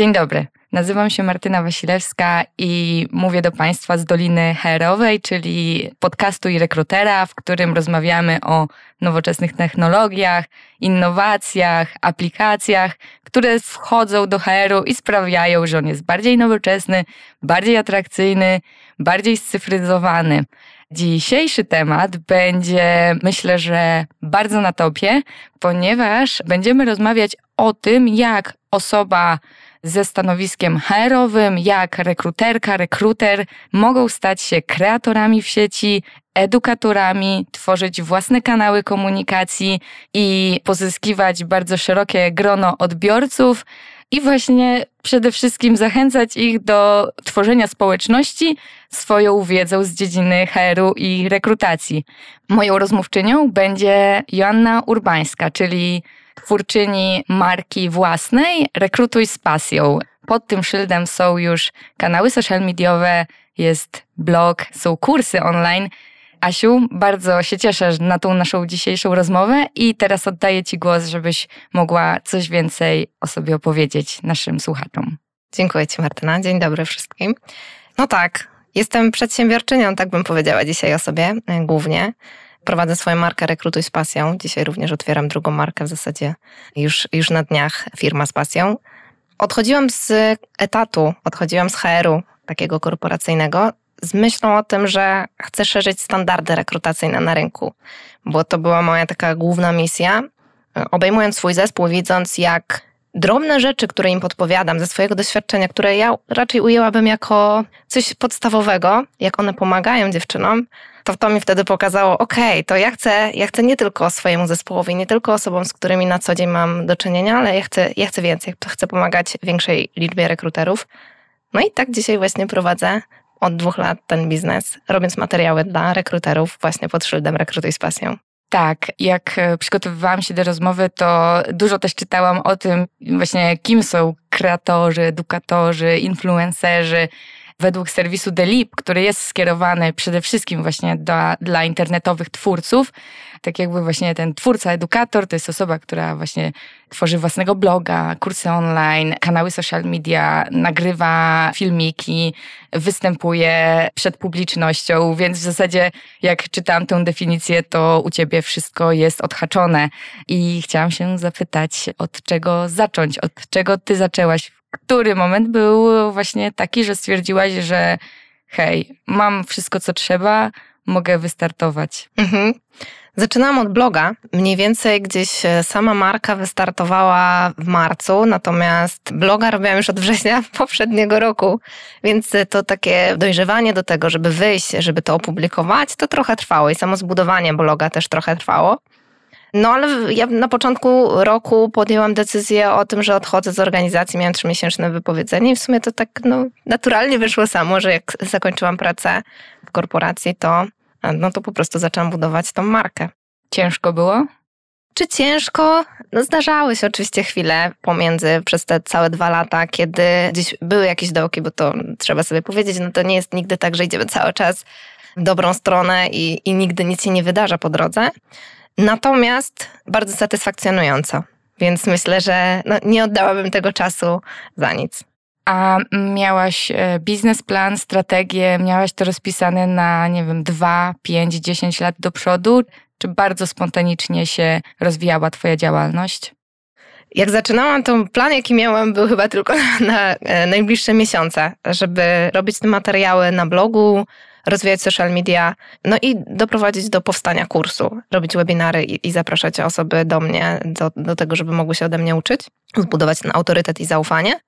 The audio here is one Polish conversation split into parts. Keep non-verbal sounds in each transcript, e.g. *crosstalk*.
Dzień dobry. Nazywam się Martyna Wasilewska i mówię do Państwa z Doliny Herowej, czyli podcastu i rekrutera, w którym rozmawiamy o nowoczesnych technologiach, innowacjach, aplikacjach, które wchodzą do HR-u i sprawiają, że on jest bardziej nowoczesny, bardziej atrakcyjny, bardziej scyfryzowany. Dzisiejszy temat będzie, myślę, że bardzo na topie, ponieważ będziemy rozmawiać o tym, jak osoba ze stanowiskiem HR-owym, jak rekruterka, rekruter mogą stać się kreatorami w sieci, edukatorami, tworzyć własne kanały komunikacji i pozyskiwać bardzo szerokie grono odbiorców i właśnie przede wszystkim zachęcać ich do tworzenia społeczności swoją wiedzą z dziedziny HR-u i rekrutacji. Moją rozmówczynią będzie Joanna Urbańska, czyli twórczyni marki własnej Rekrutuj z pasją. Pod tym szyldem są już kanały social mediowe, jest blog, są kursy online. Asiu, bardzo się cieszę na tą naszą dzisiejszą rozmowę i teraz oddaję Ci głos, żebyś mogła coś więcej o sobie opowiedzieć naszym słuchaczom. Dziękuję Ci, Martyna. Dzień dobry wszystkim. No tak, jestem przedsiębiorczynią, tak bym powiedziała dzisiaj o sobie e, głównie. Prowadzę swoją markę Rekrutuj z pasją. Dzisiaj również otwieram drugą markę w zasadzie już, już na dniach firma z pasją. Odchodziłam z etatu, odchodziłam z HR-u takiego korporacyjnego z myślą o tym, że chcę szerzyć standardy rekrutacyjne na rynku, bo to była moja taka główna misja. Obejmując swój zespół, widząc jak drobne rzeczy, które im podpowiadam ze swojego doświadczenia, które ja raczej ujęłabym jako coś podstawowego, jak one pomagają dziewczynom, to to mi wtedy pokazało, okej, okay, to ja chcę, ja chcę nie tylko swojemu zespołowi, nie tylko osobom, z którymi na co dzień mam do czynienia, ale ja chcę, ja chcę więcej, chcę pomagać większej liczbie rekruterów. No i tak dzisiaj właśnie prowadzę od dwóch lat ten biznes, robiąc materiały dla rekruterów właśnie pod szyldem Rekrutuj z pasją. Tak, jak e, przygotowywałam się do rozmowy, to dużo też czytałam o tym właśnie, kim są kreatorzy, edukatorzy, influencerzy, według serwisu Delip, który jest skierowany przede wszystkim właśnie do, dla internetowych twórców, tak jakby właśnie ten twórca, edukator to jest osoba, która właśnie tworzy własnego bloga, kursy online, kanały social media, nagrywa filmiki, występuje przed publicznością, więc w zasadzie jak czytałam tę definicję, to u ciebie wszystko jest odhaczone. I chciałam się zapytać, od czego zacząć, od czego ty zaczęłaś który moment był właśnie taki, że stwierdziłaś, że hej, mam wszystko, co trzeba, mogę wystartować? Mhm. Zaczynałam od bloga. Mniej więcej gdzieś e, sama marka wystartowała w marcu, natomiast bloga robiłam już od września *laughs* poprzedniego roku, więc to takie dojrzewanie do tego, żeby wyjść, żeby to opublikować, to trochę trwało i samo zbudowanie bloga też trochę trwało. No ale ja na początku roku podjęłam decyzję o tym, że odchodzę z organizacji, miałam trzymiesięczne wypowiedzenie i w sumie to tak no, naturalnie wyszło samo, że jak zakończyłam pracę w korporacji, to, no, to po prostu zaczęłam budować tą markę. Ciężko było? Czy ciężko? No zdarzały się oczywiście chwile pomiędzy przez te całe dwa lata, kiedy gdzieś były jakieś dołki, bo to trzeba sobie powiedzieć, no to nie jest nigdy tak, że idziemy cały czas w dobrą stronę i, i nigdy nic się nie wydarza po drodze. Natomiast bardzo satysfakcjonująco, więc myślę, że no, nie oddałabym tego czasu za nic. A miałaś e, biznesplan, strategię, miałaś to rozpisane na, nie wiem, 2, 5, 10 lat do przodu? Czy bardzo spontanicznie się rozwijała Twoja działalność? Jak zaczynałam, to plan, jaki miałam, był chyba tylko na, e, najbliższe miesiące, żeby robić te materiały na blogu, rozwijać social media, no i doprowadzić do powstania kursu, robić webinary i, i zapraszać osoby do mnie, do, do tego, żeby mogły się ode mnie uczyć, zbudować ten autorytet i zaufanie.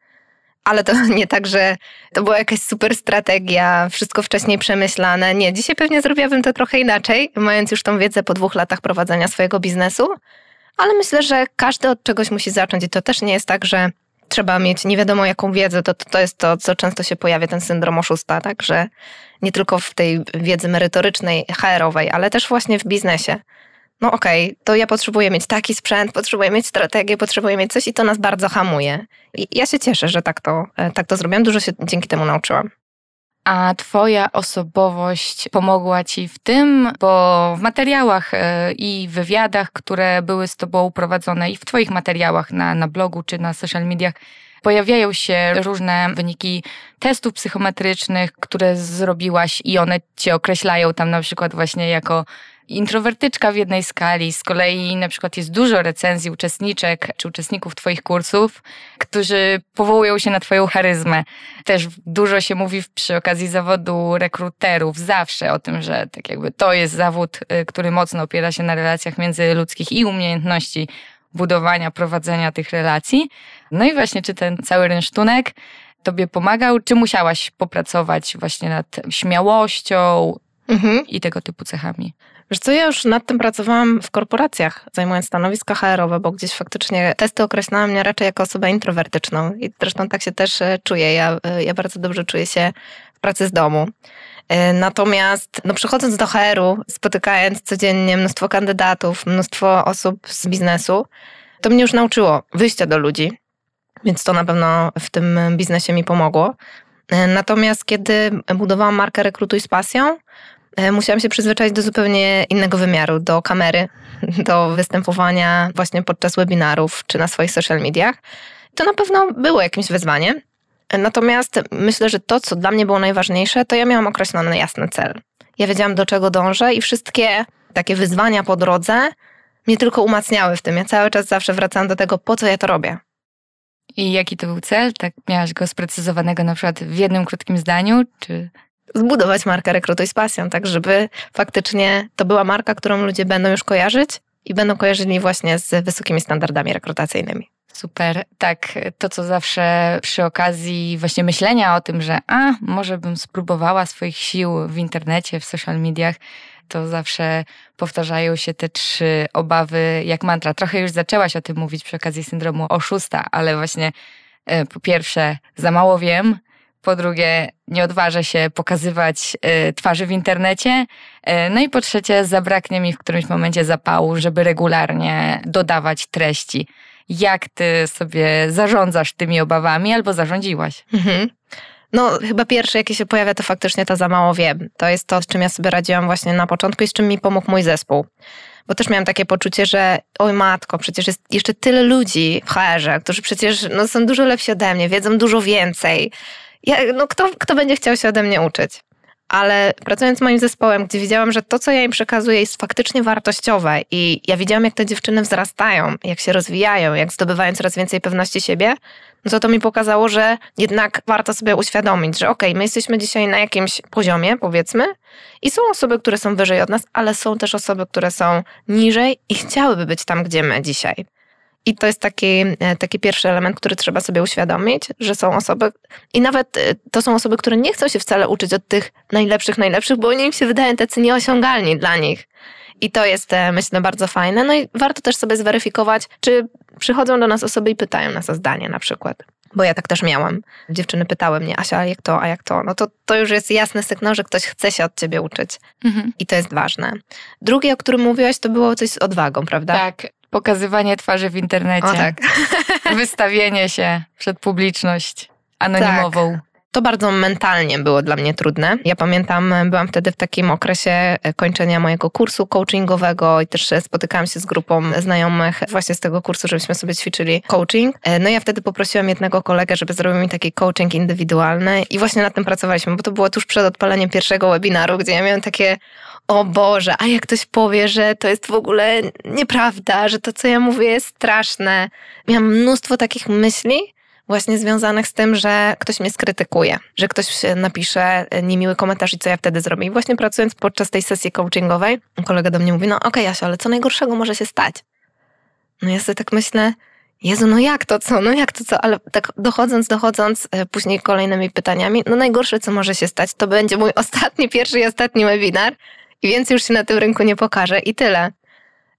Ale to *laughs* nie tak, że to była jakaś super strategia, wszystko wcześniej przemyślane. Nie, dzisiaj pewnie zrobiłabym to trochę inaczej, mając już tą wiedzę po dwóch latach prowadzenia swojego biznesu. Ale myślę, że każdy od czegoś musi zacząć i to też nie jest tak, że trzeba mieć nie wiadomo jaką wiedzę, to, to jest to, co często się pojawia, ten syndrom oszusta, tak, że nie tylko w tej wiedzy merytorycznej, HR-owej, ale też właśnie w biznesie. No okej, okay, to ja potrzebuję mieć taki sprzęt, potrzebuję mieć strategię, potrzebuję mieć coś i to nas bardzo hamuje. I ja się cieszę, że tak to, e, tak to zrobiłam. Dużo się dzięki temu nauczyłam. A Twoja osobowość pomogła Ci w tym, bo w materiałach e, i wywiadach, które były z Tobą prowadzone i w Twoich materiałach na, na blogu czy na social mediach, pojawiają się różne wyniki testów psychometrycznych, które zrobiłaś i one cię określają tam na przykład właśnie jako introwertyczka w jednej skali. Z kolei na przykład jest dużo recenzji uczestniczek czy uczestników Twoich kursów, którzy powołują się na Twoją charyzmę. Też dużo się mówi przy okazji zawodu rekruterów zawsze o tym, że tak jakby to jest zawód, y, który mocno opiera się na relacjach międzyludzkich i umiejętności budowania, prowadzenia tych relacji. No i właśnie, czy ten cały rynsztunek Tobie pomagał, czy musiałaś popracować właśnie nad śmiałością mhm. i tego typu cechami? Wiesz co, ja już nad tym pracowałam w korporacjach, zajmując stanowiska HR-owe, bo gdzieś faktycznie testy określałam mnie raczej jako osobę introwertyczną i zresztą tak się też e, czuję. Ja, e, ja bardzo dobrze czuję się w pracy z domu. E, natomiast no, przychodząc do HR-u, spotykając codziennie mnóstwo kandydatów, mnóstwo osób z biznesu, to mnie już nauczyło wyjścia do ludzi, więc to na pewno w tym biznesie mi pomogło. Natomiast kiedy budowałam markę Rekrutuj z pasją, musiałam się przyzwyczaić do zupełnie innego wymiaru, do kamery, *laughs* do występowania właśnie podczas webinarów czy na swoich social mediach. To na pewno było jakimś wyzwaniem. E, natomiast myślę, że to, co dla mnie było najważniejsze, to ja miałam określony jasny cel. Ja wiedziałam, do czego dążę i wszystkie takie wyzwania po drodze mnie tylko umacniały w tym. Ja cały czas zawsze wracałam do tego, po co ja to robię. I jaki to był cel? Tak miałaś go sprecyzowanego na przykład w jednym krótkim zdaniu, czy zbudować markę Rekrutuj z pasją, tak żeby faktycznie to była marka, którą ludzie będą już kojarzyć i będą kojarzyli właśnie z wysokimi standardami rekrutacyjnymi. Super. Tak, to co zawsze przy okazji właśnie myślenia o tym, że a, może bym spróbowała swoich sił w internecie, w social mediach, to zawsze powtarzają się te trzy obawy jak mantra. Trochę już zaczęłaś o tym mówić przy okazji syndromu oszusta, ale właśnie e, po pierwsze za mało wiem, po drugie nie odważę się pokazywać y, twarzy w internecie, y, no i po trzecie zabraknie mi w którymś momencie zapału, żeby regularnie dodawać treści. Jak ty sobie zarządzasz tymi obawami albo zarządziłaś? Mhm. No, chyba pierwsze, jakie się pojawia, to faktycznie to za mało wiem. To jest to, z czym ja sobie radziłam właśnie na początku i z czym mi pomógł mój zespół. Bo też miałam takie poczucie, że oj matko, przecież jest jeszcze tyle ludzi w HR-ze, którzy przecież no, są dużo lepsi ode mnie, wiedzą dużo więcej ja, no kto, kto będzie chciał się ode mnie uczyć? ale pracując z moim zespołem, gdzie widziałam, że to, co ja im przekazuję, jest faktycznie wartościowe i ja widziałam, jak te dziewczyny wzrastają, jak się rozwijają, jak zdobywają coraz więcej pewności siebie, no to to mi pokazało, że jednak warto sobie uświadomić, że okej, okay, my jesteśmy dzisiaj na jakimś poziomie, powiedzmy, i są osoby, które są wyżej od nas, ale są też osoby, które są niżej i chciałyby być tam, gdzie my dzisiaj. I to jest taki, e, taki pierwszy element, który trzeba sobie uświadomić, że są osoby, i nawet e, to są osoby, które nie chcą się wcale uczyć od tych najlepszych, najlepszych, bo oni im się wydają tacy nieosiągalni dla nich. I to jest, e, myślę, bardzo fajne. No i warto też sobie zweryfikować, czy przychodzą do nas osoby i pytają nas o zdanie na przykład. Bo ja tak też miałam. Dziewczyny pytały mnie, Asia, a jak to, a jak to? No to, to już jest jasny sygnał, że ktoś chce się od ciebie uczyć. Mhm. I to jest ważne. Drugie, o którym mówiłaś, to było coś z odwagą, prawda? Tak pokazywanie twarzy w internecie. O tak. Wystawienie się przed publiczność anonimową. Tak. To bardzo mentalnie było dla mnie trudne. Ja pamiętam, byłam wtedy w takim okresie e, kończenia mojego kursu coachingowego i też spotykałam się z grupą znajomych właśnie z tego kursu, żebyśmy sobie ćwiczyli coaching. E, no ja wtedy poprosiłam jednego kolegę, żeby zrobił mi taki coaching indywidualny i właśnie nad tym pracowaliśmy, bo to było tuż przed odpaleniem pierwszego webinaru, gdzie ja miałam takie o Boże, a jak ktoś powie, że to jest w ogóle nieprawda, że to, co ja mówię, jest straszne. Miałam mnóstwo takich myśli, właśnie związanych z tym, że ktoś mnie skrytykuje, że ktoś napisze niemiły komentarz i co ja wtedy zrobię. I właśnie pracując podczas tej sesji coachingowej, kolega do mnie mówi, no okej okay, Jasia, ale co najgorszego może się stać? No ja sobie tak myślę, Jezu, no jak to co, no jak to co, ale tak dochodząc, dochodząc e, później kolejnymi pytaniami, no najgorsze co może się stać, to będzie mój ostatni, pierwszy i ostatni webinar, i więcej już się na tym rynku nie pokaże i tyle.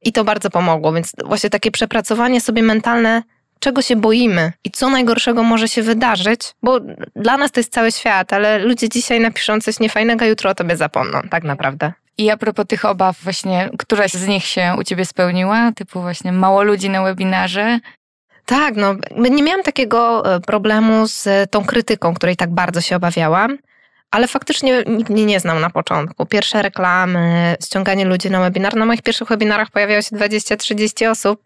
I to bardzo pomogło, więc właśnie takie przepracowanie sobie mentalne, czego się boimy i co najgorszego może się wydarzyć, bo dla nas to jest cały świat, ale ludzie dzisiaj napiszą coś niefajnego, jutro o tobie zapomną, tak naprawdę. I a propos tych obaw, właśnie, któraś z nich się u ciebie spełniła? Typu właśnie mało ludzi na webinarze? Tak, no nie miałam takiego e, problemu z tą krytyką, której tak bardzo się obawiałam. Ale faktycznie nikt mnie nie znał na początku. Pierwsze reklamy, ściąganie ludzi na webinar. Na moich pierwszych webinarach pojawiało się 20-30 osób,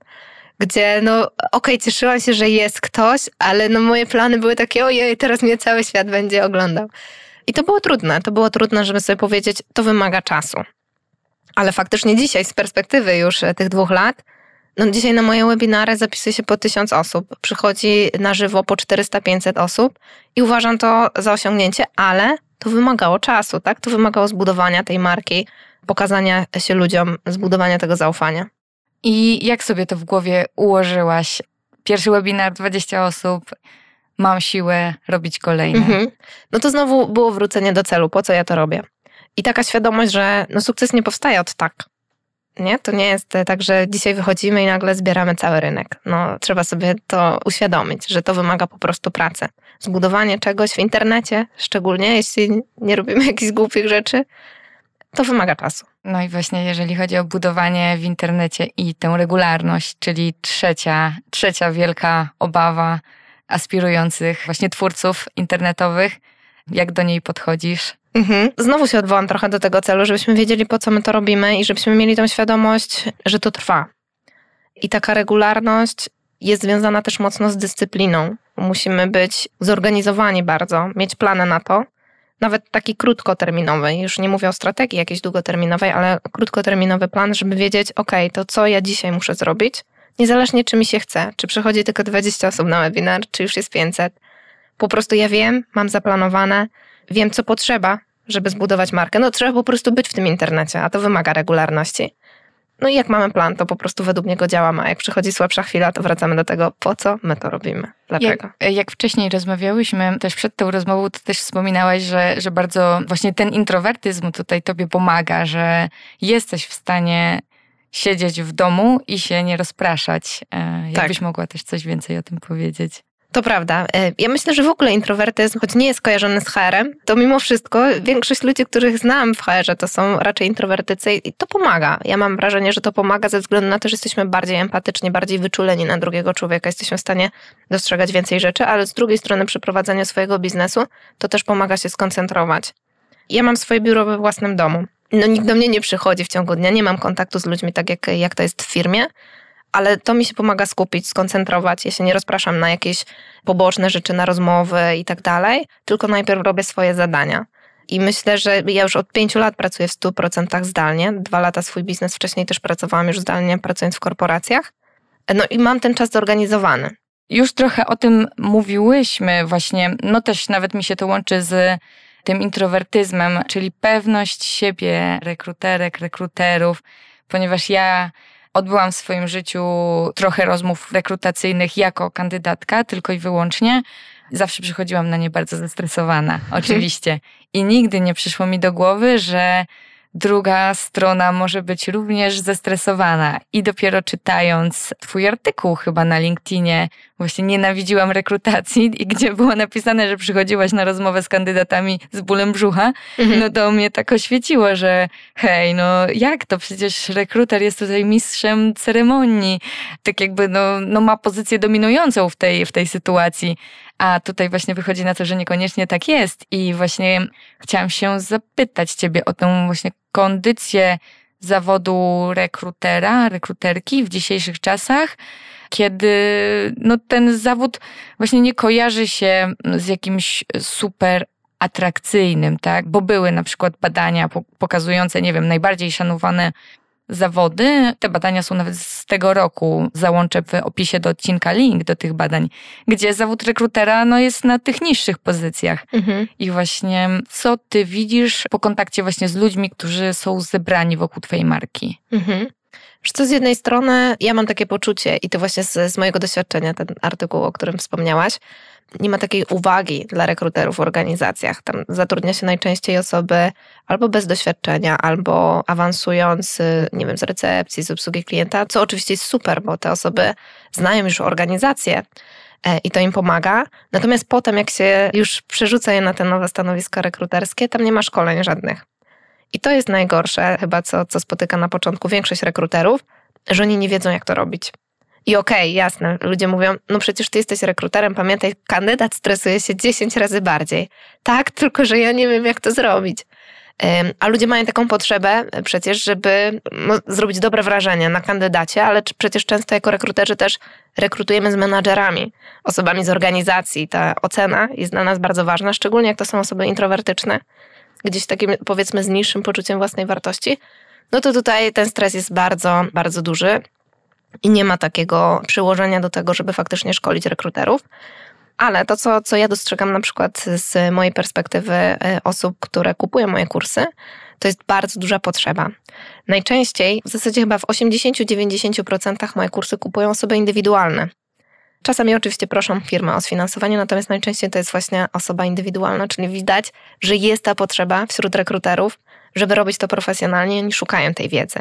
gdzie no okej, okay, cieszyłam się, że jest ktoś, ale no moje plany były takie, ojej, teraz mnie cały świat będzie oglądał. I to było trudne, to było trudne, żeby sobie powiedzieć, to wymaga czasu. Ale faktycznie dzisiaj, z perspektywy już e, tych dwóch lat, no dzisiaj na moje webinary zapisuje się po tysiąc osób, przychodzi na żywo po 400-500 osób i uważam to za osiągnięcie, ale to wymagało czasu, tak? To wymagało zbudowania tej marki, pokazania się ludziom, zbudowania tego zaufania. I jak sobie to w głowie ułożyłaś? Pierwszy webinar, 20 osób, mam siłę robić kolejne. Mhm. No to znowu było wrócenie do celu, po co ja to robię. I taka świadomość, że no sukces nie powstaje od tak. Nie? To nie jest tak, że dzisiaj wychodzimy i nagle zbieramy cały rynek. No, trzeba sobie to uświadomić, że to wymaga po prostu pracy. Zbudowanie czegoś w internecie, szczególnie jeśli nie robimy *laughs* jakichś głupich rzeczy, to wymaga czasu. No i właśnie jeżeli chodzi o budowanie w internecie i tę regularność, czyli trzecia, trzecia wielka obawa aspirujących właśnie twórców internetowych, jak do niej podchodzisz? Mhm. Znowu się odwołam trochę do tego celu, żebyśmy wiedzieli, po co my to robimy i żebyśmy mieli tą świadomość, że to trwa. I taka regularność jest związana też mocno z dyscypliną. Musimy być zorganizowani bardzo, mieć plany na to, nawet taki krótkoterminowy, już nie mówię o strategii jakiejś długoterminowej, ale krótkoterminowy plan, żeby wiedzieć, ok, to co ja dzisiaj muszę zrobić, niezależnie czy mi się chce, czy przychodzi tylko 20 osób na webinar, czy już jest 500. Po prostu ja wiem, mam zaplanowane, wiem co potrzeba, żeby zbudować markę. No trzeba po prostu być w tym internecie, a to wymaga regularności. No i jak mamy plan, to po prostu według niego działamy, a jak przychodzi słabsza chwila, to wracamy do tego, po co my to robimy, dlaczego. Jak, jak wcześniej rozmawiałyśmy, też przed tą rozmową, to też wspominałaś, że, że bardzo właśnie ten introwertyzm tutaj tobie pomaga, że jesteś w stanie siedzieć w domu i się nie rozpraszać. E, jakbyś tak. mogła też coś więcej o tym powiedzieć? To prawda. E, ja myślę, że w ogóle introwertyzm, choć nie jest kojarzony z HR-em, to mimo wszystko większość ludzi, których znam w HR-ze, to są raczej introwertycy i to pomaga. Ja mam wrażenie, że to pomaga ze względu na to, że jesteśmy bardziej empatyczni, bardziej wyczuleni na drugiego człowieka, jesteśmy w stanie dostrzegać więcej rzeczy, ale z drugiej strony przy prowadzeniu swojego biznesu to też pomaga się skoncentrować. Ja mam swoje biuro we własnym domu. No nikt do mnie nie przychodzi w ciągu dnia, nie mam kontaktu z ludźmi tak jak, jak to jest w firmie, ale to mi się pomaga skupić, skoncentrować. Ja się nie rozpraszam na jakieś poboczne rzeczy, na rozmowy i tak dalej, tylko najpierw robię swoje zadania. I myślę, że ja już od pięciu lat pracuję w 100% zdalnie. Dwa lata swój biznes wcześniej też pracowałam już zdalnie, pracując w korporacjach. No i mam ten czas zorganizowany. Już trochę o tym mówiłyśmy właśnie, no też nawet mi się to łączy z tym introwertyzmem, czyli pewność siebie rekruterek, rekruterów, ponieważ ja odbyłam w swoim życiu trochę rozmów rekrutacyjnych jako kandydatka, tylko i wyłącznie. Zawsze przychodziłam na nie bardzo zestresowana, oczywiście. I nigdy nie przyszło mi do głowy, że druga strona może być również zestresowana. I dopiero czytając Twój artykuł chyba na LinkedInie, właśnie nienawidziłam rekrutacji, i gdzie było napisane, że przychodziłaś na rozmowę z kandydatami z bólem brzucha, mhm. no to mnie tak oświeciło, że hej, no jak to? Przecież rekruter jest tutaj mistrzem ceremonii. Tak jakby no, no ma pozycję dominującą w tej, w tej sytuacji. A tutaj właśnie wychodzi na to, że niekoniecznie tak jest. I właśnie chciałam się zapytać Ciebie o tę właśnie kondycję zawodu rekrutera, rekruterki w dzisiejszych czasach, kiedy no, ten zawód właśnie nie kojarzy się z jakimś super atrakcyjnym, tak? Bo były na przykład badania pokazujące, nie wiem, najbardziej szanowane zawody. Te badania są nawet z tego roku. Załączę w opisie do odcinka link do tych badań, gdzie zawód rekrutera no, jest na tych niższych pozycjach. Mhm. I właśnie co ty widzisz po kontakcie właśnie z ludźmi, którzy są zebrani wokół twojej marki? Mhm. Co, z jednej strony ja mam takie poczucie i to właśnie z, z mojego doświadczenia, ten artykuł, o którym wspomniałaś, nie ma takiej uwagi dla rekruterów w organizacjach. Tam zatrudnia się najczęściej osoby albo bez doświadczenia, albo awansując, nie wiem, z recepcji, z obsługi klienta, co oczywiście jest super, bo te osoby znają już organizację e, i to im pomaga. Natomiast potem, jak się już przerzuca je na te nowe stanowiska rekruterskie, tam nie ma szkoleń żadnych. I to jest najgorsze chyba, co, co spotyka na początku większość rekruterów, że oni nie wiedzą, jak to robić. I okej, okay, jasne, ludzie mówią, no przecież ty jesteś rekruterem, pamiętaj, kandydat stresuje się 10 razy bardziej. Tak, tylko że ja nie wiem, jak to zrobić. A ludzie mają taką potrzebę przecież, żeby no, zrobić dobre wrażenie na kandydacie, ale przecież często jako rekruterzy też rekrutujemy z menadżerami, osobami z organizacji. Ta ocena jest dla nas bardzo ważna, szczególnie jak to są osoby introwertyczne, gdzieś takim powiedzmy z niższym poczuciem własnej wartości. No to tutaj ten stres jest bardzo, bardzo duży i nie ma takiego przyłożenia do tego, żeby faktycznie szkolić rekruterów. Ale to, co, co ja dostrzegam na przykład z mojej perspektywy e, osób, które kupują moje kursy, to jest bardzo duża potrzeba. Najczęściej, w zasadzie chyba w 80-90% moje kursy kupują osoby indywidualne. Czasami oczywiście proszą firmę o sfinansowanie, natomiast najczęściej to jest właśnie osoba indywidualna, czyli widać, że jest ta potrzeba wśród rekruterów, żeby robić to profesjonalnie, oni szukają tej wiedzy.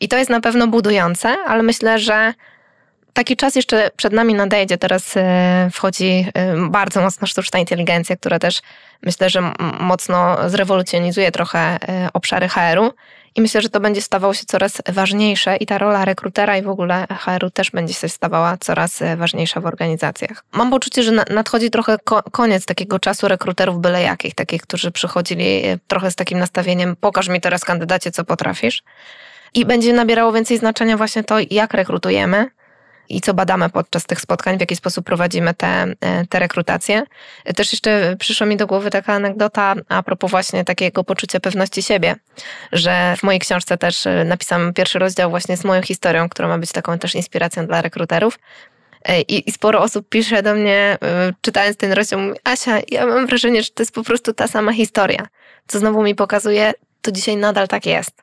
I to jest na pewno budujące, ale myślę, że taki czas jeszcze przed nami nadejdzie. Teraz e, wchodzi e, bardzo mocno sztuczna inteligencja, która też myślę, że mocno zrewolucjonizuje trochę e, obszary HR-u. I myślę, że to będzie stawało się coraz ważniejsze i ta rola rekrutera i w ogóle HR-u też będzie się stawała coraz ważniejsza w organizacjach. Mam poczucie, że nadchodzi trochę koniec takiego czasu rekruterów byle jakich, takich, którzy przychodzili trochę z takim nastawieniem pokaż mi teraz kandydacie, co potrafisz. I będzie nabierało więcej znaczenia właśnie to, jak rekrutujemy, i co badamy podczas tych spotkań, w jaki sposób prowadzimy te, e, te rekrutacje. Też jeszcze przyszła mi do głowy taka anegdota a propos właśnie takiego poczucia pewności siebie, że w mojej książce też e, napisałam pierwszy rozdział właśnie z moją historią, która ma być taką też inspiracją dla rekruterów. E, I, I, sporo osób pisze do mnie, czytając ten rozdział, mówi, Asia, ja mam wrażenie, że to jest po prostu ta sama historia. Co znowu mi pokazuje, to dzisiaj nadal tak jest.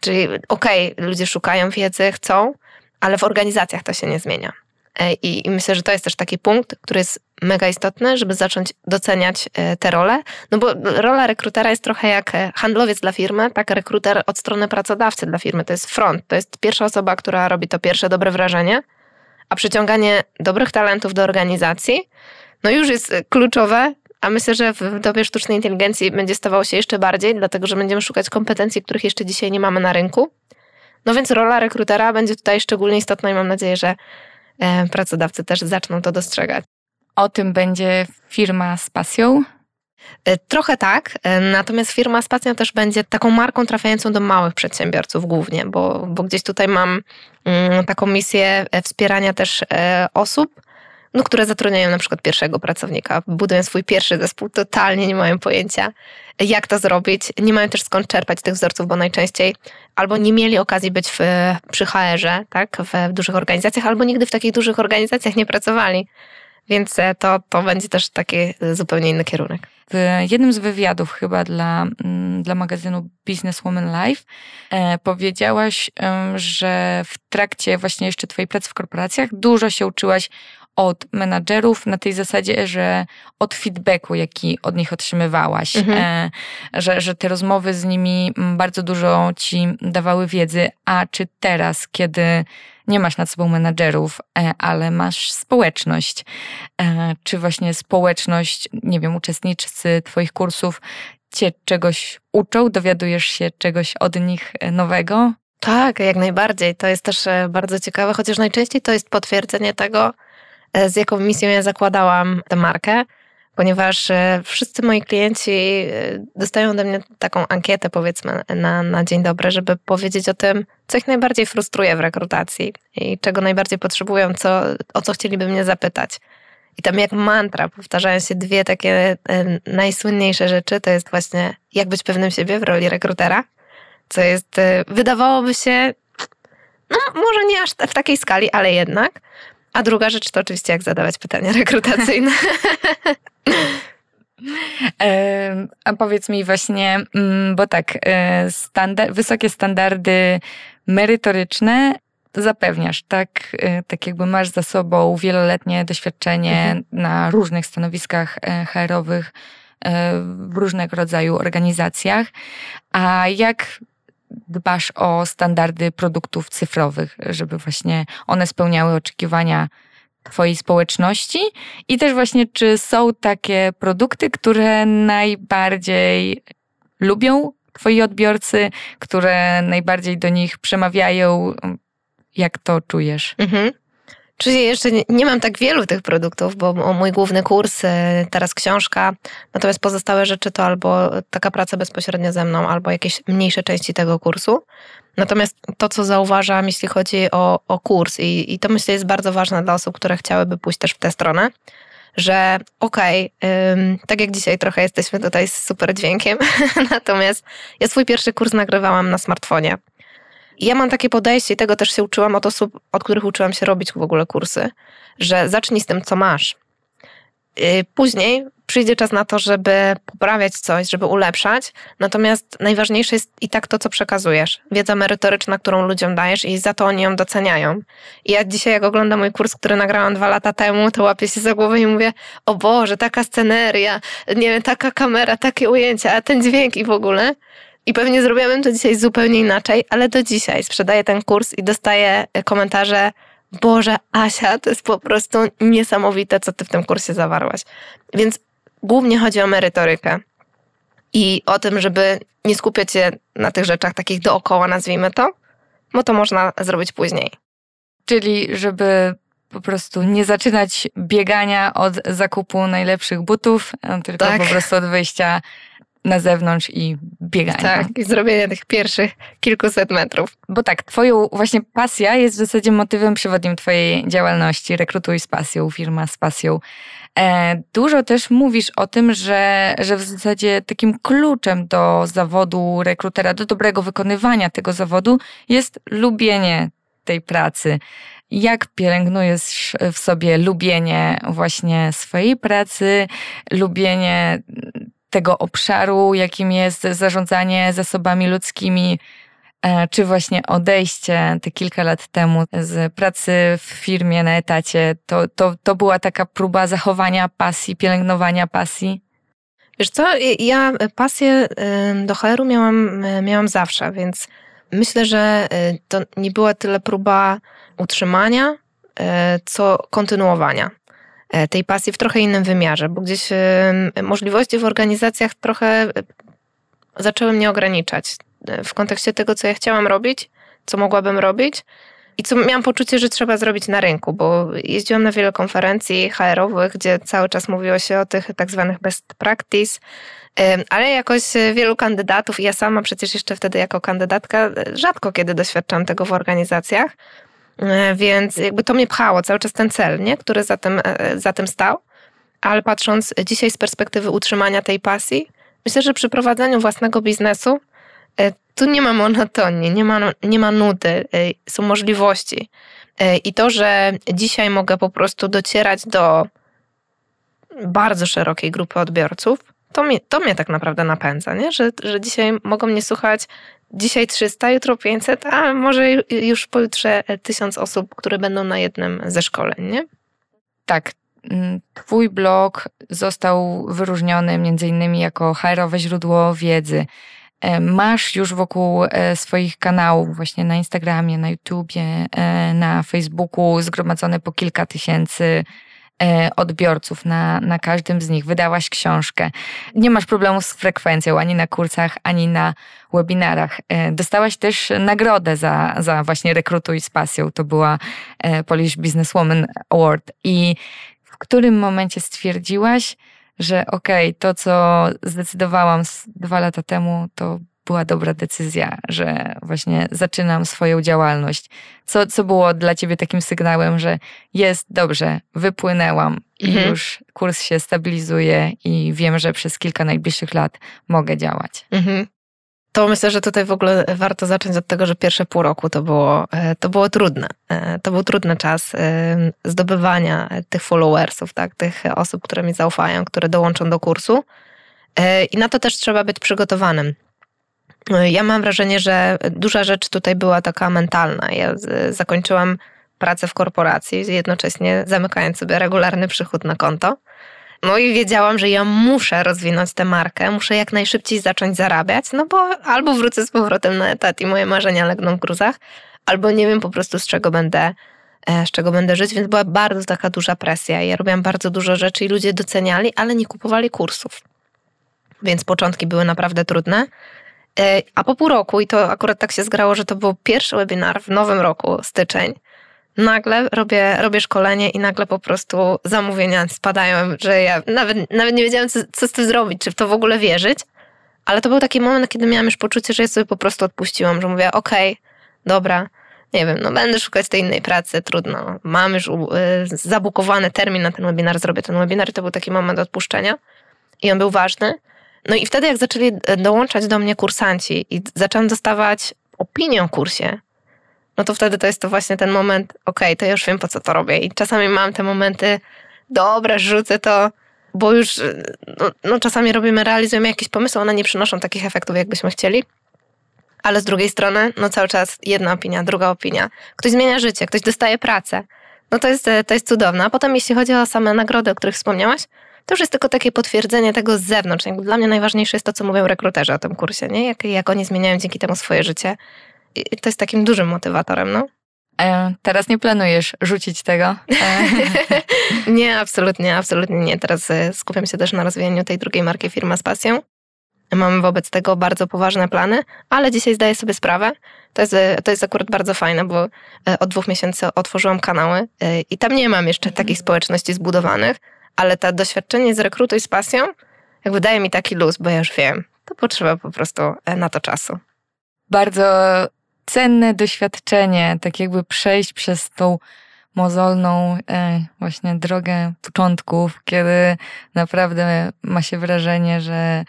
Czyli okej, okay, ludzie szukają wiedzy, chcą, ale w organizacjach to się nie zmienia. E, I, I, myślę, że to jest też taki punkt, który jest mega istotny, żeby zacząć doceniać e, te role. No bo rola rekrutera jest trochę jak e, handlowiec dla firmy, tak rekruter od strony pracodawcy dla firmy. To jest front, to jest pierwsza osoba, która robi to pierwsze dobre wrażenie, a przyciąganie dobrych talentów do organizacji, no już jest kluczowe, a myślę, że w dobie sztucznej inteligencji będzie stawało się jeszcze bardziej, dlatego że będziemy szukać kompetencji, których jeszcze dzisiaj nie mamy na rynku. No więc rola rekrutera będzie tutaj szczególnie istotna i mam nadzieję, że e, pracodawcy też zaczną to dostrzegać. O tym będzie firma z pasją? E, trochę tak, e, natomiast firma z pasją też będzie taką marką trafiającą do małych przedsiębiorców głównie, bo, bo gdzieś tutaj mam mm, taką misję wspierania też osób, no, które zatrudniają na przykład pierwszego pracownika, budują swój pierwszy zespół, totalnie nie mają pojęcia, jak to zrobić. Nie mają też skąd czerpać tych wzorców, bo najczęściej albo nie mieli okazji być w, przy HR-ze, tak, w, dużych organizacjach, albo nigdy w takich dużych organizacjach nie pracowali. Więc e, to, to będzie też taki zupełnie inny kierunek. W jednym z wywiadów chyba dla, mm, dla magazynu Businesswoman Life e, powiedziałaś, e, że w trakcie właśnie jeszcze twojej pracy w korporacjach dużo się uczyłaś od menadżerów na tej zasadzie, że od feedbacku, jaki od nich otrzymywałaś, mhm. e, że, że te rozmowy z nimi bardzo dużo ci dawały wiedzy, a czy teraz, kiedy nie masz nad sobą menadżerów, e, ale masz społeczność, e, czy właśnie społeczność, nie wiem, uczestnicy twoich kursów cię czegoś uczą, dowiadujesz się czegoś od nich nowego? Tak, jak najbardziej. To jest też bardzo ciekawe, chociaż najczęściej to jest potwierdzenie tego, z jaką misją ja zakładałam tę markę, ponieważ e, wszyscy moi klienci e, dostają ode mnie taką ankietę, powiedzmy, na, na dzień dobry, żeby powiedzieć o tym, co ich najbardziej frustruje w rekrutacji i czego najbardziej potrzebują, co, o co chcieliby mnie zapytać. I tam jak mantra powtarzają się dwie takie najsłynniejsze rzeczy, to jest właśnie jak być pewnym siebie w roli rekrutera, co jest, wydawałoby się, no może nie aż w takiej skali, ale jednak, a druga rzecz to oczywiście jak zadawać pytania *laughs* rekrutacyjne. *laughs* A powiedz mi właśnie, mm, bo tak, e, standard, wysokie standardy merytoryczne zapewniasz, tak, e, tak jakby masz za sobą wieloletnie doświadczenie mhm. na różnych stanowiskach e, HR-owych w różnego rodzaju organizacjach. A jak dbasz o standardy produktów cyfrowych, żeby właśnie one spełniały oczekiwania Twojej społeczności i też właśnie, czy są takie produkty, które najbardziej lubią Twoi odbiorcy, które najbardziej do nich przemawiają? Jak to czujesz? Mhm. Czyli jeszcze nie, mam tak wielu tych produktów, bo mój główny kurs, e, teraz książka, natomiast pozostałe rzeczy to albo taka praca bezpośrednio ze mną, albo jakieś mniejsze części tego kursu. Natomiast to, co zauważam, jeśli chodzi o, o kurs, i, i to myślę jest bardzo ważne dla osób, które chciałyby pójść też w tę stronę, że okej, okay, tak jak dzisiaj trochę jesteśmy tutaj z super dźwiękiem, *laughs* natomiast ja swój pierwszy kurs nagrywałam na smartfonie. Ja mam takie podejście i tego też się uczyłam od osób, od których uczyłam się robić w ogóle kursy, że zacznij z tym, co masz. Y, później przyjdzie czas na to, żeby poprawiać coś, żeby ulepszać, natomiast najważniejsze jest i tak to, co przekazujesz. Wiedza merytoryczna, którą ludziom dajesz i za to oni ją doceniają. I ja dzisiaj, jak oglądam mój kurs, który nagrałam dwa lata temu, to łapię się za głowę i mówię, o Boże, taka sceneria, nie wiem, taka kamera, takie ujęcia, a ten dźwięk i w ogóle. I pewnie zrobiłabym to dzisiaj zupełnie inaczej, ale do dzisiaj sprzedaję ten kurs i dostaję komentarze, Boże, Asia, to jest po prostu niesamowite, co ty w tym kursie zawarłaś. Więc głównie chodzi o merytorykę i o tym, żeby nie skupiać się na tych rzeczach takich dookoła, nazwijmy to, bo to można zrobić później. Czyli, żeby po prostu nie zaczynać biegania od zakupu najlepszych butów, tylko tak. po prostu od wyjścia na zewnątrz i biegania. Tak, i zrobienia tych pierwszych kilkuset metrów. Bo tak, twoją właśnie pasja jest w zasadzie motywem przewodnim twojej działalności. Rekrutuj z pasją, firma z pasją. E, dużo też mówisz o tym, że, że w zasadzie takim kluczem do zawodu rekrutera, do dobrego wykonywania tego zawodu jest lubienie tej pracy. Jak pielęgnujesz w sobie lubienie właśnie swojej pracy, lubienie tego obszaru, jakim jest zarządzanie zasobami ludzkimi, e, czy właśnie odejście te kilka lat temu z pracy w firmie na etacie, to, to, to była taka próba zachowania pasji, pielęgnowania pasji? Wiesz co, ja pasję do HR-u miałam, miałam zawsze, więc myślę, że y, to nie była tyle próba utrzymania, co kontynuowania. E, tej pasji w trochę innym wymiarze, bo gdzieś możliwości w organizacjach trochę e, zaczęły mnie ograniczać e, w kontekście tego, co ja chciałam robić, co mogłabym robić i co miałam poczucie, że trzeba zrobić na rynku, bo jeździłam na wiele konferencji HR-owych, gdzie cały czas mówiło się o tych tak zwanych best practice, ale jakoś wielu kandydatów, ja sama przecież jeszcze wtedy jako kandydatka rzadko kiedy doświadczam tego w organizacjach, E, więc jakby to mnie pchało, cały czas ten cel, nie? który za tym, e, za tym stał. Ale patrząc dzisiaj z perspektywy utrzymania tej pasji, myślę, że przy prowadzeniu własnego biznesu e, tu nie ma monotonii, nie ma, nie ma nudy, są możliwości. I to, że dzisiaj mogę po prostu docierać do bardzo szerokiej grupy odbiorców, to mnie, to mnie tak naprawdę napędza, nie? Że, że dzisiaj mogą mnie słuchać dzisiaj 300, jutro 500, a może już pojutrze 1000 osób, które będą na jednym ze szkoleń, nie? Tak. Mm, twój blog został wyróżniony między innymi jako HR-owe źródło wiedzy. E, masz już wokół e, swoich kanałów, właśnie na Instagramie, na YouTubie, e, na Facebooku zgromadzone po kilka tysięcy odbiorców na, na każdym z nich. Wydałaś książkę. Nie masz problemu z frekwencją ani na kursach, ani na webinarach. E, dostałaś też nagrodę za, za właśnie Rekrutuj z pasją. To była e, Polish Businesswoman Award. I w którym momencie stwierdziłaś, że okej, okay, to co zdecydowałam dwa lata temu, to była dobra decyzja, że właśnie zaczynam swoją działalność. Co, co było dla ciebie takim sygnałem, że jest dobrze, wypłynęłam i mhm. już kurs się stabilizuje i wiem, że przez kilka najbliższych lat mogę działać. Mhm. To myślę, że tutaj w ogóle warto zacząć od tego, że pierwsze pół roku to było, e, to było trudne. E, to był trudny czas e, zdobywania tych followersów, tak, tych osób, które mi zaufają, które dołączą do kursu. I na to też trzeba być przygotowanym. Ja mam wrażenie, że duża rzecz tutaj była taka mentalna. Ja zakończyłam pracę w korporacji, jednocześnie zamykając sobie regularny przychód na konto. No i wiedziałam, że ja muszę rozwinąć tę markę, muszę jak najszybciej zacząć zarabiać, no bo albo wrócę z powrotem na etat i moje marzenia legną w gruzach, albo nie wiem po prostu z czego będę, e, z czego będę żyć, więc była bardzo taka duża presja. Ja robiłam bardzo dużo rzeczy i ludzie doceniali, ale nie kupowali kursów. Więc początki były naprawdę trudne. E, a po pół roku, i to akurat tak się zgrało, że to był pierwszy webinar w nowym roku, styczeń, nagle robię, robię szkolenie i nagle po prostu zamówienia spadają, że ja nawet, nawet nie wiedziałam, co, co z tym zrobić, czy w to w ogóle wierzyć. Ale to był taki moment, kiedy miałam już poczucie, że ja sobie po prostu odpuściłam, że mówię, okej, okay, dobra, nie wiem, no będę szukać tej innej pracy, trudno. Mam już y, zabukowany termin na ten webinar, zrobię ten webinar i to był taki moment odpuszczenia i on był ważny. No i wtedy jak zaczęli e, dołączać do mnie kursanci i zaczęłam dostawać opinię o kursie, no to wtedy to jest to właśnie ten moment, okej, okay, to ja już wiem po co to robię. I czasami mam te momenty, dobra, rzucę to, bo już e, no, no czasami robimy, realizujemy jakieś pomysły, one nie przynoszą takich efektów, jakbyśmy chcieli. Ale z drugiej strony, no cały czas jedna opinia, druga opinia. Ktoś zmienia życie, ktoś dostaje pracę. No to jest, to jest cudowne. A potem jeśli chodzi o same nagrody, o których wspomniałaś, to już jest tylko takie potwierdzenie tego z zewnątrz. Jakby dla mnie najważniejsze jest to, co mówią rekruterzy o tym kursie, nie? Jak, jak oni zmieniają dzięki temu swoje życie. I to jest takim dużym motywatorem, no. E, teraz nie planujesz rzucić tego? E. *laughs* nie, absolutnie, absolutnie nie. Teraz e, skupiam się też na rozwijaniu tej drugiej marki Firma z Pasją. Mam wobec tego bardzo poważne plany, ale dzisiaj zdaję sobie sprawę. To jest, to jest akurat bardzo fajne, bo od dwóch miesięcy otworzyłam kanały i tam nie mam jeszcze takich społeczności zbudowanych, ale to doświadczenie z rekrutuj z pasją jakby daje mi taki luz, bo ja już wiem, to potrzeba po prostu e, na to czasu. Bardzo cenne doświadczenie, tak jakby przejść przez tą mozolną e, właśnie drogę początków, kiedy naprawdę ma się wrażenie, że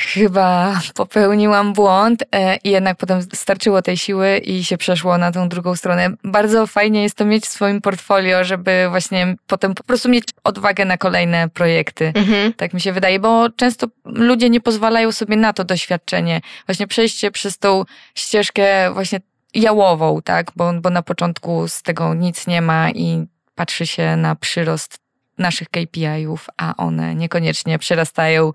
chyba popełniłam błąd e, i jednak potem starczyło tej siły i się przeszło na tą drugą stronę. Bardzo fajnie jest to mieć w swoim portfolio, żeby właśnie potem po prostu mieć odwagę na kolejne projekty. Mhm. Tak mi się wydaje, bo często ludzie nie pozwalają sobie na to doświadczenie. Właśnie przejście przez tą ścieżkę właśnie jałową, tak? Bo, bo na początku z tego nic nie ma i patrzy się na przyrost naszych KPI-ów, a one niekoniecznie przerastają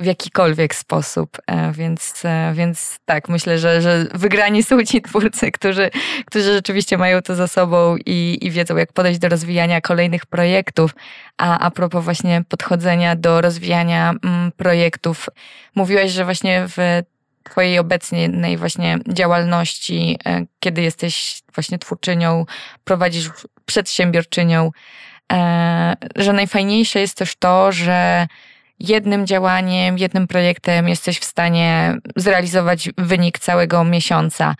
jakikolwiek sposób, e, więc, e, więc tak, myślę, że, że wygrani są ci twórcy, którzy, którzy rzeczywiście mają to za sobą i, i wiedzą, jak podejść do rozwijania kolejnych projektów. A a propos właśnie podchodzenia do rozwijania mm, projektów, mówiłaś, że właśnie w Twojej obecnej właśnie działalności, e, kiedy jesteś właśnie twórczynią, prowadzisz przedsiębiorczynią, że najfajniejsze jest też to, że jednym działaniem, jednym projektem jesteś w stanie zrealizować wynik całego miesiąca.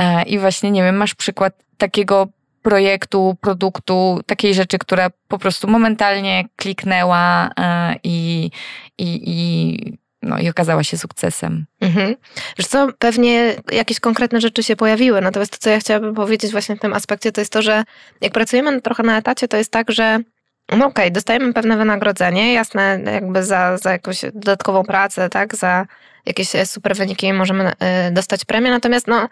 E, I właśnie, nie wiem, masz przykład takiego projektu, produktu, takiej rzeczy, która po prostu momentalnie kliknęła e, i, i, i, no, i okazała się sukcesem. Mhm. Wiesz co, pewnie jakieś konkretne rzeczy się pojawiły, natomiast to, co ja chciałabym powiedzieć właśnie w tym aspekcie, to jest to, że jak pracujemy trochę na etacie, to jest tak, że no okej, okay, dostajemy pewne wynagrodzenie, jasne, jakby za, za jakąś dodatkową pracę, tak, za jakieś e, super wyniki możemy e, dostać premię, natomiast no,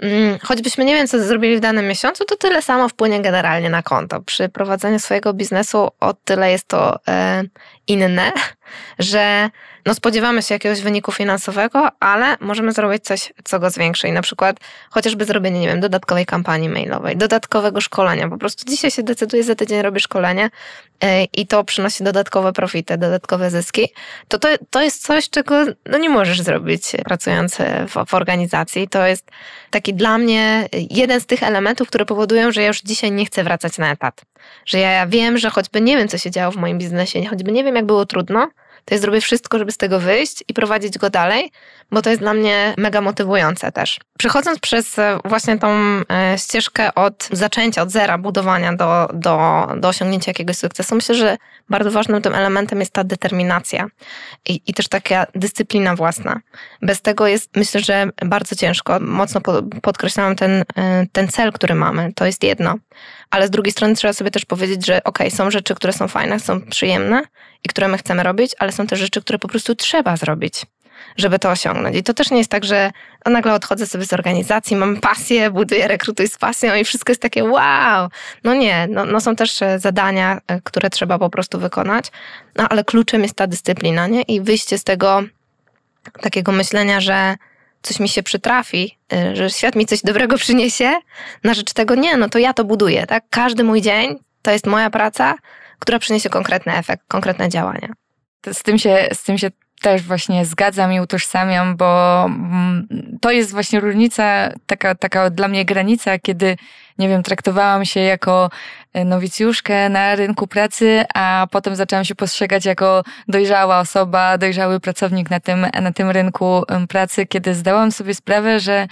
mm, choćbyśmy nie wiem, co zrobili w danym miesiącu, to tyle samo wpłynie generalnie na konto. Przy prowadzeniu swojego biznesu o tyle jest to e, inne, że no spodziewamy się jakiegoś wyniku finansowego, ale możemy zrobić coś, co go zwiększy. I na przykład chociażby zrobienie, nie wiem, dodatkowej kampanii mailowej, dodatkowego szkolenia. Po prostu dzisiaj się decyduje, za tydzień robię szkolenie yy, i to przynosi dodatkowe profity, dodatkowe zyski. To, to, to jest coś, czego no nie możesz zrobić pracując w, w organizacji. To jest taki dla mnie jeden z tych elementów, które powodują, że ja już dzisiaj nie chcę wracać na etat. Że ja wiem, że choćby nie wiem, co się działo w moim biznesie, choćby nie wiem, jak było trudno, to ja zrobię wszystko, żeby z tego wyjść i prowadzić go dalej, bo to jest dla mnie mega motywujące też. Przechodząc przez e, właśnie tą e, ścieżkę od zaczęcia, od zera, budowania do, do, do osiągnięcia jakiegoś sukcesu, myślę, że bardzo ważnym tym elementem jest ta determinacja i, i też taka dyscyplina własna. Bez tego jest, myślę, że bardzo ciężko. Mocno podkreślałam ten, e, ten cel, który mamy. To jest jedno. Ale z drugiej strony trzeba sobie też powiedzieć, że okay, są rzeczy, które są fajne, są przyjemne i które my chcemy robić, ale są też rzeczy, które po prostu trzeba zrobić żeby to osiągnąć. I to też nie jest tak, że no nagle odchodzę sobie z organizacji, mam pasję, buduję rekrutuj z pasją i wszystko jest takie wow. No nie, no, no są też e, zadania, e, które trzeba po prostu wykonać, no ale kluczem jest ta dyscyplina, nie? I wyjście z tego takiego myślenia, że coś mi się przytrafi, e, że świat mi coś dobrego przyniesie, na rzecz tego nie, no to ja to buduję, tak? Każdy mój dzień to jest moja praca, która przyniesie konkretny efekt, konkretne działania. Z tym się, z tym się też właśnie zgadzam i utożsamiam, bo mm, to jest właśnie różnica, taka, taka dla mnie granica, kiedy nie wiem, traktowałam się jako e, nowicjuszkę na rynku pracy, a potem zaczęłam się postrzegać jako dojrzała osoba, dojrzały pracownik na tym, na tym rynku pracy, kiedy zdałam sobie sprawę, że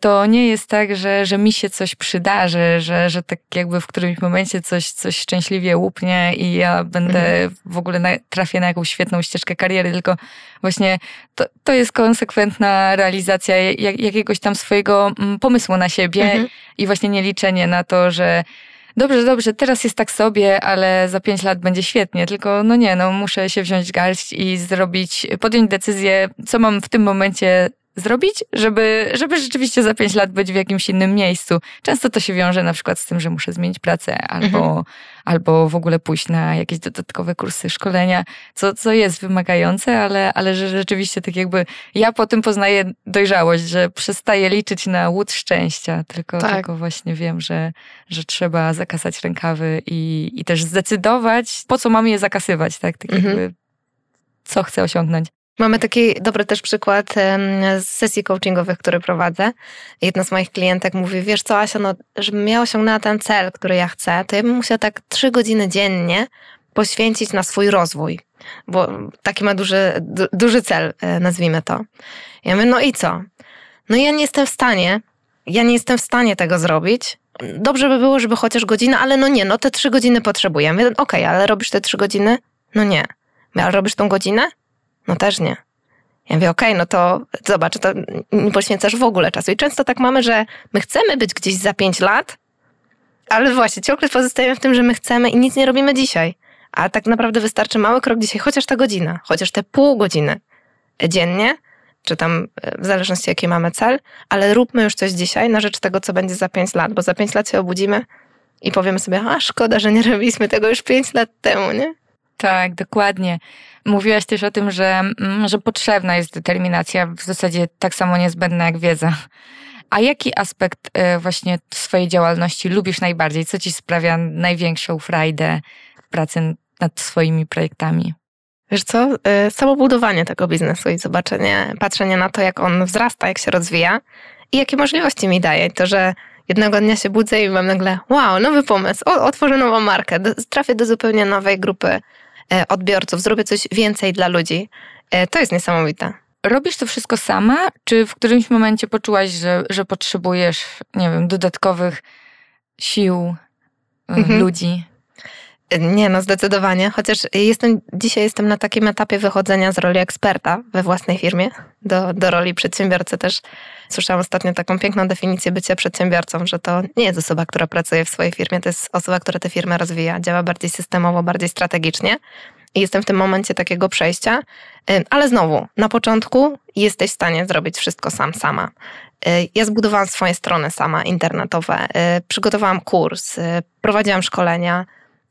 to nie jest tak, że, że mi się coś przydarzy, że, że tak jakby w którymś momencie coś, coś szczęśliwie łupnie i ja będę mhm. w ogóle na, trafię na jakąś świetną ścieżkę kariery, tylko właśnie to, to jest konsekwentna realizacja jak, jakiegoś tam swojego mm, pomysłu na siebie mhm. i właśnie nie liczenie na to, że dobrze, dobrze, teraz jest tak sobie, ale za pięć lat będzie świetnie, tylko no nie, no muszę się wziąć garść i zrobić, podjąć decyzję, co mam w tym momencie zrobić, żeby, żeby rzeczywiście za pięć lat być w jakimś innym miejscu. Często to się wiąże na przykład z tym, że muszę zmienić pracę albo, mhm. albo w ogóle pójść na jakieś dodatkowe kursy, szkolenia, co, co jest wymagające, ale, ale że rzeczywiście tak jakby ja po tym poznaję dojrzałość, że przestaję liczyć na łód szczęścia, tylko, tak. tylko właśnie wiem, że, że trzeba zakasać rękawy i, i też zdecydować, po co mam je zakasywać, tak? tak mhm. jakby co chcę osiągnąć. Mamy taki dobry też przykład z sesji coachingowych, które prowadzę. Jedna z moich klientek mówi, wiesz co Asia, no, żebym ja osiągnęła ten cel, który ja chcę, to ja bym musiała tak trzy godziny dziennie poświęcić na swój rozwój. Bo taki ma duży, du, duży cel, e, nazwijmy to. Ja mówię, no i co? No ja nie jestem w stanie, ja nie jestem w stanie tego zrobić. Dobrze by było, żeby chociaż godzina, ale no nie, no te trzy godziny potrzebuję. Okej, okay, ale robisz te trzy godziny? No nie. Ale robisz tą godzinę? No też nie. Ja mówię, okej, okay, no to zobacz, to nie poświęcasz w ogóle czasu. I często tak mamy, że my chcemy być gdzieś za pięć lat, ale właśnie ciągle pozostajemy w tym, że my chcemy i nic nie robimy dzisiaj. A tak naprawdę wystarczy mały krok dzisiaj, chociaż ta godzina, chociaż te pół godziny dziennie, czy tam e, w zależności jaki mamy cel, ale róbmy już coś dzisiaj na rzecz tego, co będzie za pięć lat, bo za pięć lat się obudzimy i powiemy sobie, a szkoda, że nie robiliśmy tego już pięć lat temu, nie? Tak, dokładnie. Mówiłaś też o tym, że, mm, że potrzebna jest determinacja, w zasadzie tak samo niezbędna jak wiedza. A jaki aspekt e, właśnie swojej działalności lubisz najbardziej? Co ci sprawia największą frajdę pracy nad swoimi projektami? Wiesz co, e, samo budowanie tego biznesu i zobaczenie, patrzenie na to, jak on wzrasta, jak się rozwija i jakie możliwości mi daje. To, że jednego dnia się budzę i mam nagle, wow, nowy pomysł, otworzę nową markę, trafię do zupełnie nowej grupy odbiorców, zrobię coś więcej dla ludzi. E, to jest niesamowite. Robisz to wszystko sama, czy w którymś momencie poczułaś, że, że potrzebujesz, nie wiem, dodatkowych sił e, mhm. ludzi? Nie, no zdecydowanie. Chociaż jestem, dzisiaj jestem na takim etapie wychodzenia z roli eksperta we własnej firmie do, do roli przedsiębiorcy też. Słyszałam ostatnio taką piękną definicję bycia przedsiębiorcą, że to nie jest osoba, która pracuje w swojej firmie, to jest osoba, która tę firmę rozwija, działa bardziej systemowo, bardziej strategicznie. I jestem w tym momencie takiego przejścia, ale znowu, na początku jesteś w stanie zrobić wszystko sam, sama. Ja zbudowałam swoje strony sama, internetowe, przygotowałam kurs, prowadziłam szkolenia,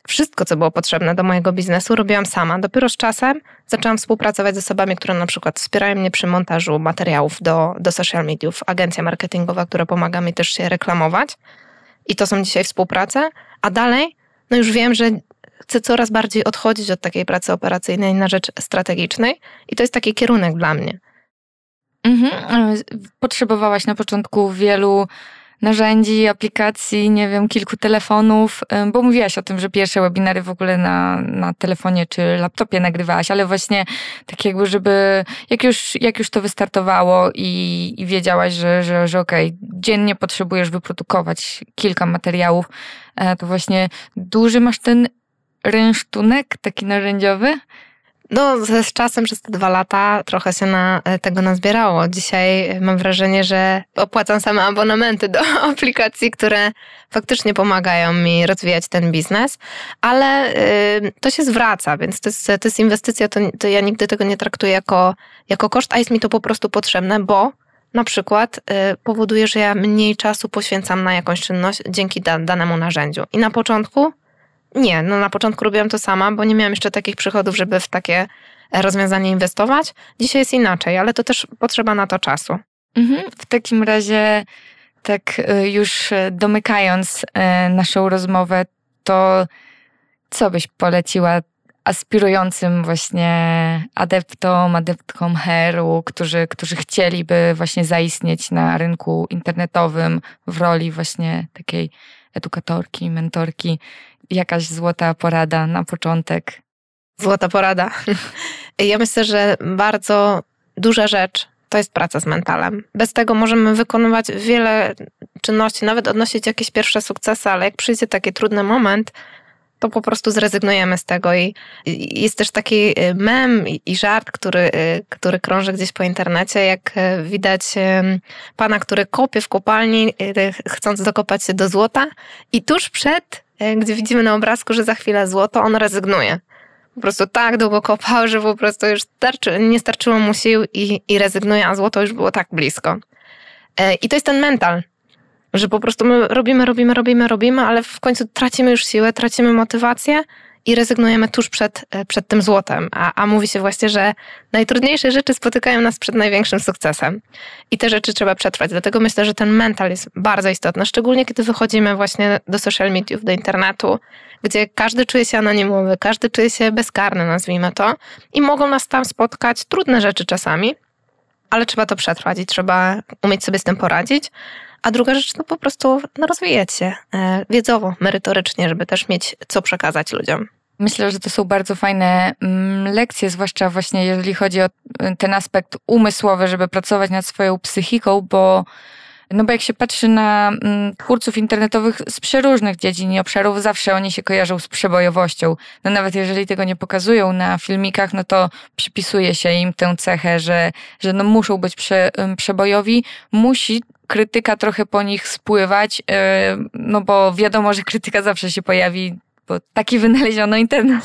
wszystko, co było potrzebne do mojego biznesu, robiłam sama. Dopiero z czasem zaczęłam współpracować z osobami, które na przykład wspierają mnie przy montażu materiałów do, do social mediów, agencja marketingowa, która pomaga mi też się reklamować. I to są dzisiaj współprace. A dalej, no już wiem, że chcę coraz bardziej odchodzić od takiej pracy operacyjnej na rzecz strategicznej. I to jest taki kierunek dla mnie. Mhm. Potrzebowałaś na początku wielu narzędzi, aplikacji, nie wiem, kilku telefonów, bo mówiłaś o tym, że pierwsze webinary w ogóle na, na telefonie czy laptopie nagrywałaś, ale właśnie tak jakby, żeby jak już, jak już to wystartowało i, i wiedziałaś, że, że, że okej, okay, dziennie potrzebujesz wyprodukować kilka materiałów, e, to właśnie duży masz ten rynsztunek taki narzędziowy, no, z czasem przez te dwa lata trochę się na e, tego nazbierało. Dzisiaj mam wrażenie, że opłacam same abonamenty do *laughs* aplikacji, które faktycznie pomagają mi rozwijać ten biznes, ale y, to się zwraca, więc to jest, to jest inwestycja, to, to ja nigdy tego nie traktuję jako, jako koszt, a jest mi to po prostu potrzebne, bo na przykład y, powoduje, że ja mniej czasu poświęcam na jakąś czynność dzięki da, danemu narzędziu. I na początku nie, no na początku robiłam to sama, bo nie miałam jeszcze takich przychodów, żeby w takie rozwiązanie inwestować. Dzisiaj jest inaczej, ale to też potrzeba na to czasu. Mhm. W takim razie, tak y, już y, domykając y, naszą rozmowę, to co byś poleciła aspirującym właśnie adeptom, adeptkom heru, którzy, którzy chcieliby właśnie zaistnieć na rynku internetowym w roli właśnie takiej edukatorki, mentorki. Jakaś złota porada na początek? Złota porada. *laughs* Ja myślę, że bardzo duża rzecz to jest praca z mentalem. Bez tego możemy wykonywać wiele czynności, nawet odnosić jakieś pierwsze sukcesy, ale jak przyjdzie taki trudny moment, to po prostu zrezygnujemy z tego. I jest też taki y, mem i żart, który, y, który krąży gdzieś po internecie, jak y, widać pana, który kopie w kopalni, chcąc dokopać się do złota, i tuż przed, gdzie widzimy na obrazku, że za chwilę złoto, on rezygnuje. Po prostu tak długo kopał, że po prostu już starczy, nie starczyło mu sił i, i rezygnuje, a złoto już było tak blisko. E, I to jest ten mental, że po prostu my robimy, robimy, robimy, robimy, ale w końcu tracimy już siłę, tracimy motywację i rezygnujemy tuż przed, e, przed tym złotem. A, a mówi się właśnie, że najtrudniejsze rzeczy spotykają nas przed największym sukcesem. I te rzeczy trzeba przetrwać. Dlatego myślę, że ten mental jest bardzo istotny, szczególnie kiedy wychodzimy właśnie do social mediów, do internetu, gdzie każdy czuje się anonimowy, każdy czuje się bezkarny, nazwijmy to, i mogą nas tam spotkać trudne rzeczy czasami, ale trzeba to przetrwać i trzeba umieć sobie z tym poradzić. A druga rzecz to po prostu no, rozwijać się e, wiedzowo, merytorycznie, żeby też mieć co przekazać ludziom. Myślę, że to są bardzo fajne mm, lekcje, zwłaszcza właśnie jeżeli chodzi o e, ten aspekt umysłowy, żeby pracować nad swoją psychiką, bo no bo jak się patrzy na mm, twórców internetowych z przeróżnych dziedzin i obszarów, zawsze oni się kojarzą z przebojowością. No nawet jeżeli tego nie pokazują na filmikach, no to przypisuje się im tę cechę, że, że no muszą być prze, przebojowi. Musi krytyka trochę po nich spływać, e, no bo wiadomo, że krytyka zawsze się pojawi bo taki wynaleziono internet.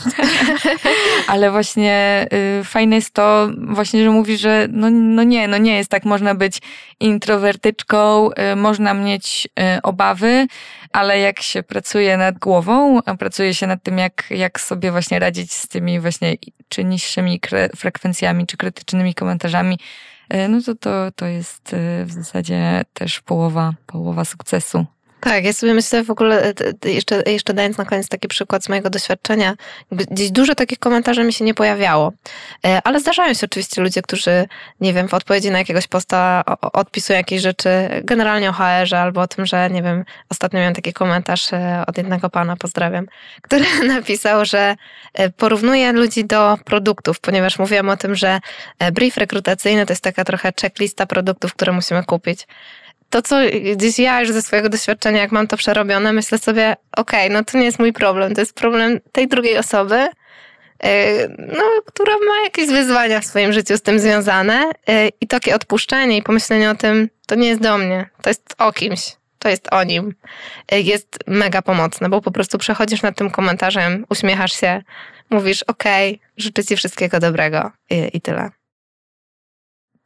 *laughs* Ale właśnie y, fajne jest to właśnie, że mówi, że no, no nie, no nie jest tak. Można być introwertyczką, y, można mieć y, obawy, ale jak się pracuje nad głową, pracuje się nad tym, jak, jak sobie właśnie radzić z tymi właśnie czy niższymi frekwencjami, czy krytycznymi komentarzami, no to, to, to jest y, w zasadzie też połowa, połowa sukcesu. Tak, ja sobie myślę w ogóle, e, jeszcze, jeszcze dając na koniec taki przykład z mojego doświadczenia, gdzieś dużo takich komentarzy mi się nie pojawiało, e, ale zdarzają się oczywiście ludzie, którzy, nie wiem, w odpowiedzi na jakiegoś posta odpisują jakieś rzeczy generalnie o HR-ze albo o tym, że, nie wiem, ostatnio miałem taki komentarz e, od jednego pana, pozdrawiam, *laughs* który napisał, że porównuje ludzi do produktów, ponieważ mówiłam o tym, że brief rekrutacyjny to jest taka trochę checklista produktów, które musimy kupić to, co gdzieś ja już ze swojego doświadczenia, jak mam to przerobione, myślę sobie, okej, okay, no to nie jest mój problem, to jest problem tej drugiej osoby, e, no, która ma jakieś wyzwania w swoim życiu z tym związane e, i takie odpuszczenie i pomyślenie o tym, to nie jest do mnie, to jest o kimś, to jest o nim, e, jest mega pomocne, bo po prostu przechodzisz nad tym komentarzem, uśmiechasz się, mówisz, okej, okay, życzę ci wszystkiego dobrego i, i tyle.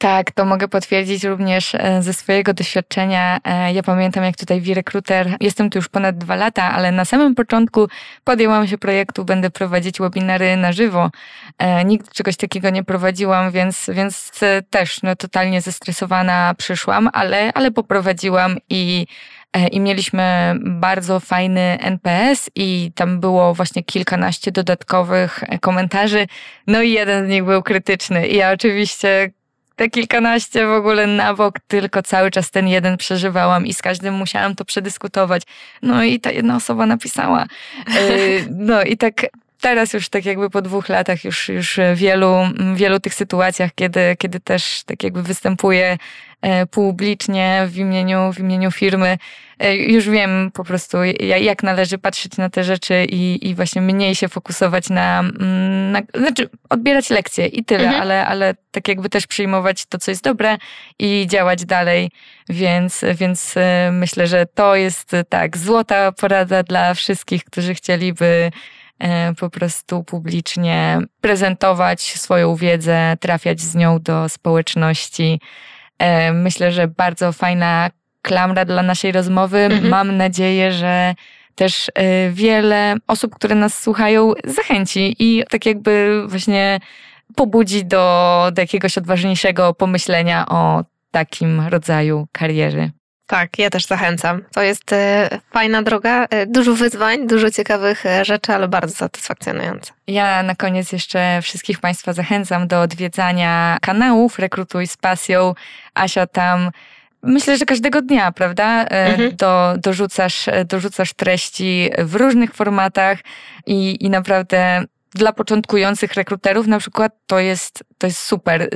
Tak, to mogę potwierdzić również e, ze swojego doświadczenia. E, ja pamiętam, jak tutaj w Recruiter, jestem tu już ponad dwa lata, ale na samym początku podjęłam się projektu, będę prowadzić webinary na żywo. E, nigdy czegoś takiego nie prowadziłam, więc, więc też no, totalnie zestresowana przyszłam, ale, ale poprowadziłam i i mieliśmy bardzo fajny NPS i tam było właśnie kilkanaście dodatkowych komentarzy. No i jeden z nich był krytyczny. I ja oczywiście te kilkanaście w ogóle na bok, tylko cały czas ten jeden przeżywałam i z każdym musiałam to przedyskutować. No i ta jedna osoba napisała. Y, no i tak teraz już tak jakby po dwóch latach już, już wielu, wielu tych sytuacjach, kiedy, kiedy też tak jakby występuję e, publicznie w imieniu, w imieniu firmy, e, już wiem po prostu jak należy patrzeć na te rzeczy i, i właśnie mniej się fokusować na, mm, na znaczy odbierać lekcje i tyle, mhm. ale, ale tak jakby też przyjmować to, co jest dobre i działać dalej, więc, więc e, myślę, że to jest tak złota porada dla wszystkich, którzy chcieliby E, po prostu publicznie prezentować swoją wiedzę, trafiać z nią do społeczności. E, myślę, że bardzo fajna klamra dla naszej rozmowy. Mhm. Mam nadzieję, że też e, wiele osób, które nas słuchają, zachęci i tak jakby właśnie pobudzi do, do jakiegoś odważniejszego pomyślenia o takim rodzaju kariery. Tak, ja też zachęcam. To jest e, fajna droga, e, dużo wyzwań, dużo ciekawych e, rzeczy, ale bardzo satysfakcjonujące. Ja na koniec jeszcze wszystkich Państwa zachęcam do odwiedzania kanałów Rekrutuj z pasją. Asia tam Myślę, że każdego dnia, prawda? Mhm. Do, dorzucasz, dorzucasz treści w różnych formatach i, i naprawdę dla początkujących rekruterów na przykład to jest, to jest super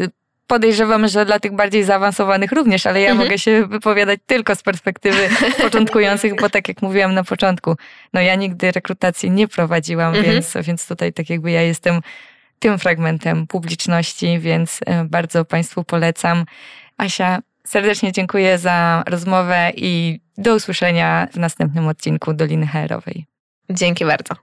podejrzewam, że dla tych bardziej zaawansowanych również, ale ja mhm. mogę się wypowiadać tylko z perspektywy *laughs* początkujących, bo tak jak mówiłam na początku, no ja nigdy rekrutacji nie prowadziłam, mhm. więc, więc tutaj tak jakby ja jestem tym fragmentem publiczności, więc e, bardzo Państwu polecam. Asia, serdecznie dziękuję za rozmowę i do usłyszenia w następnym odcinku Doliny HR-owej. Dzięki bardzo.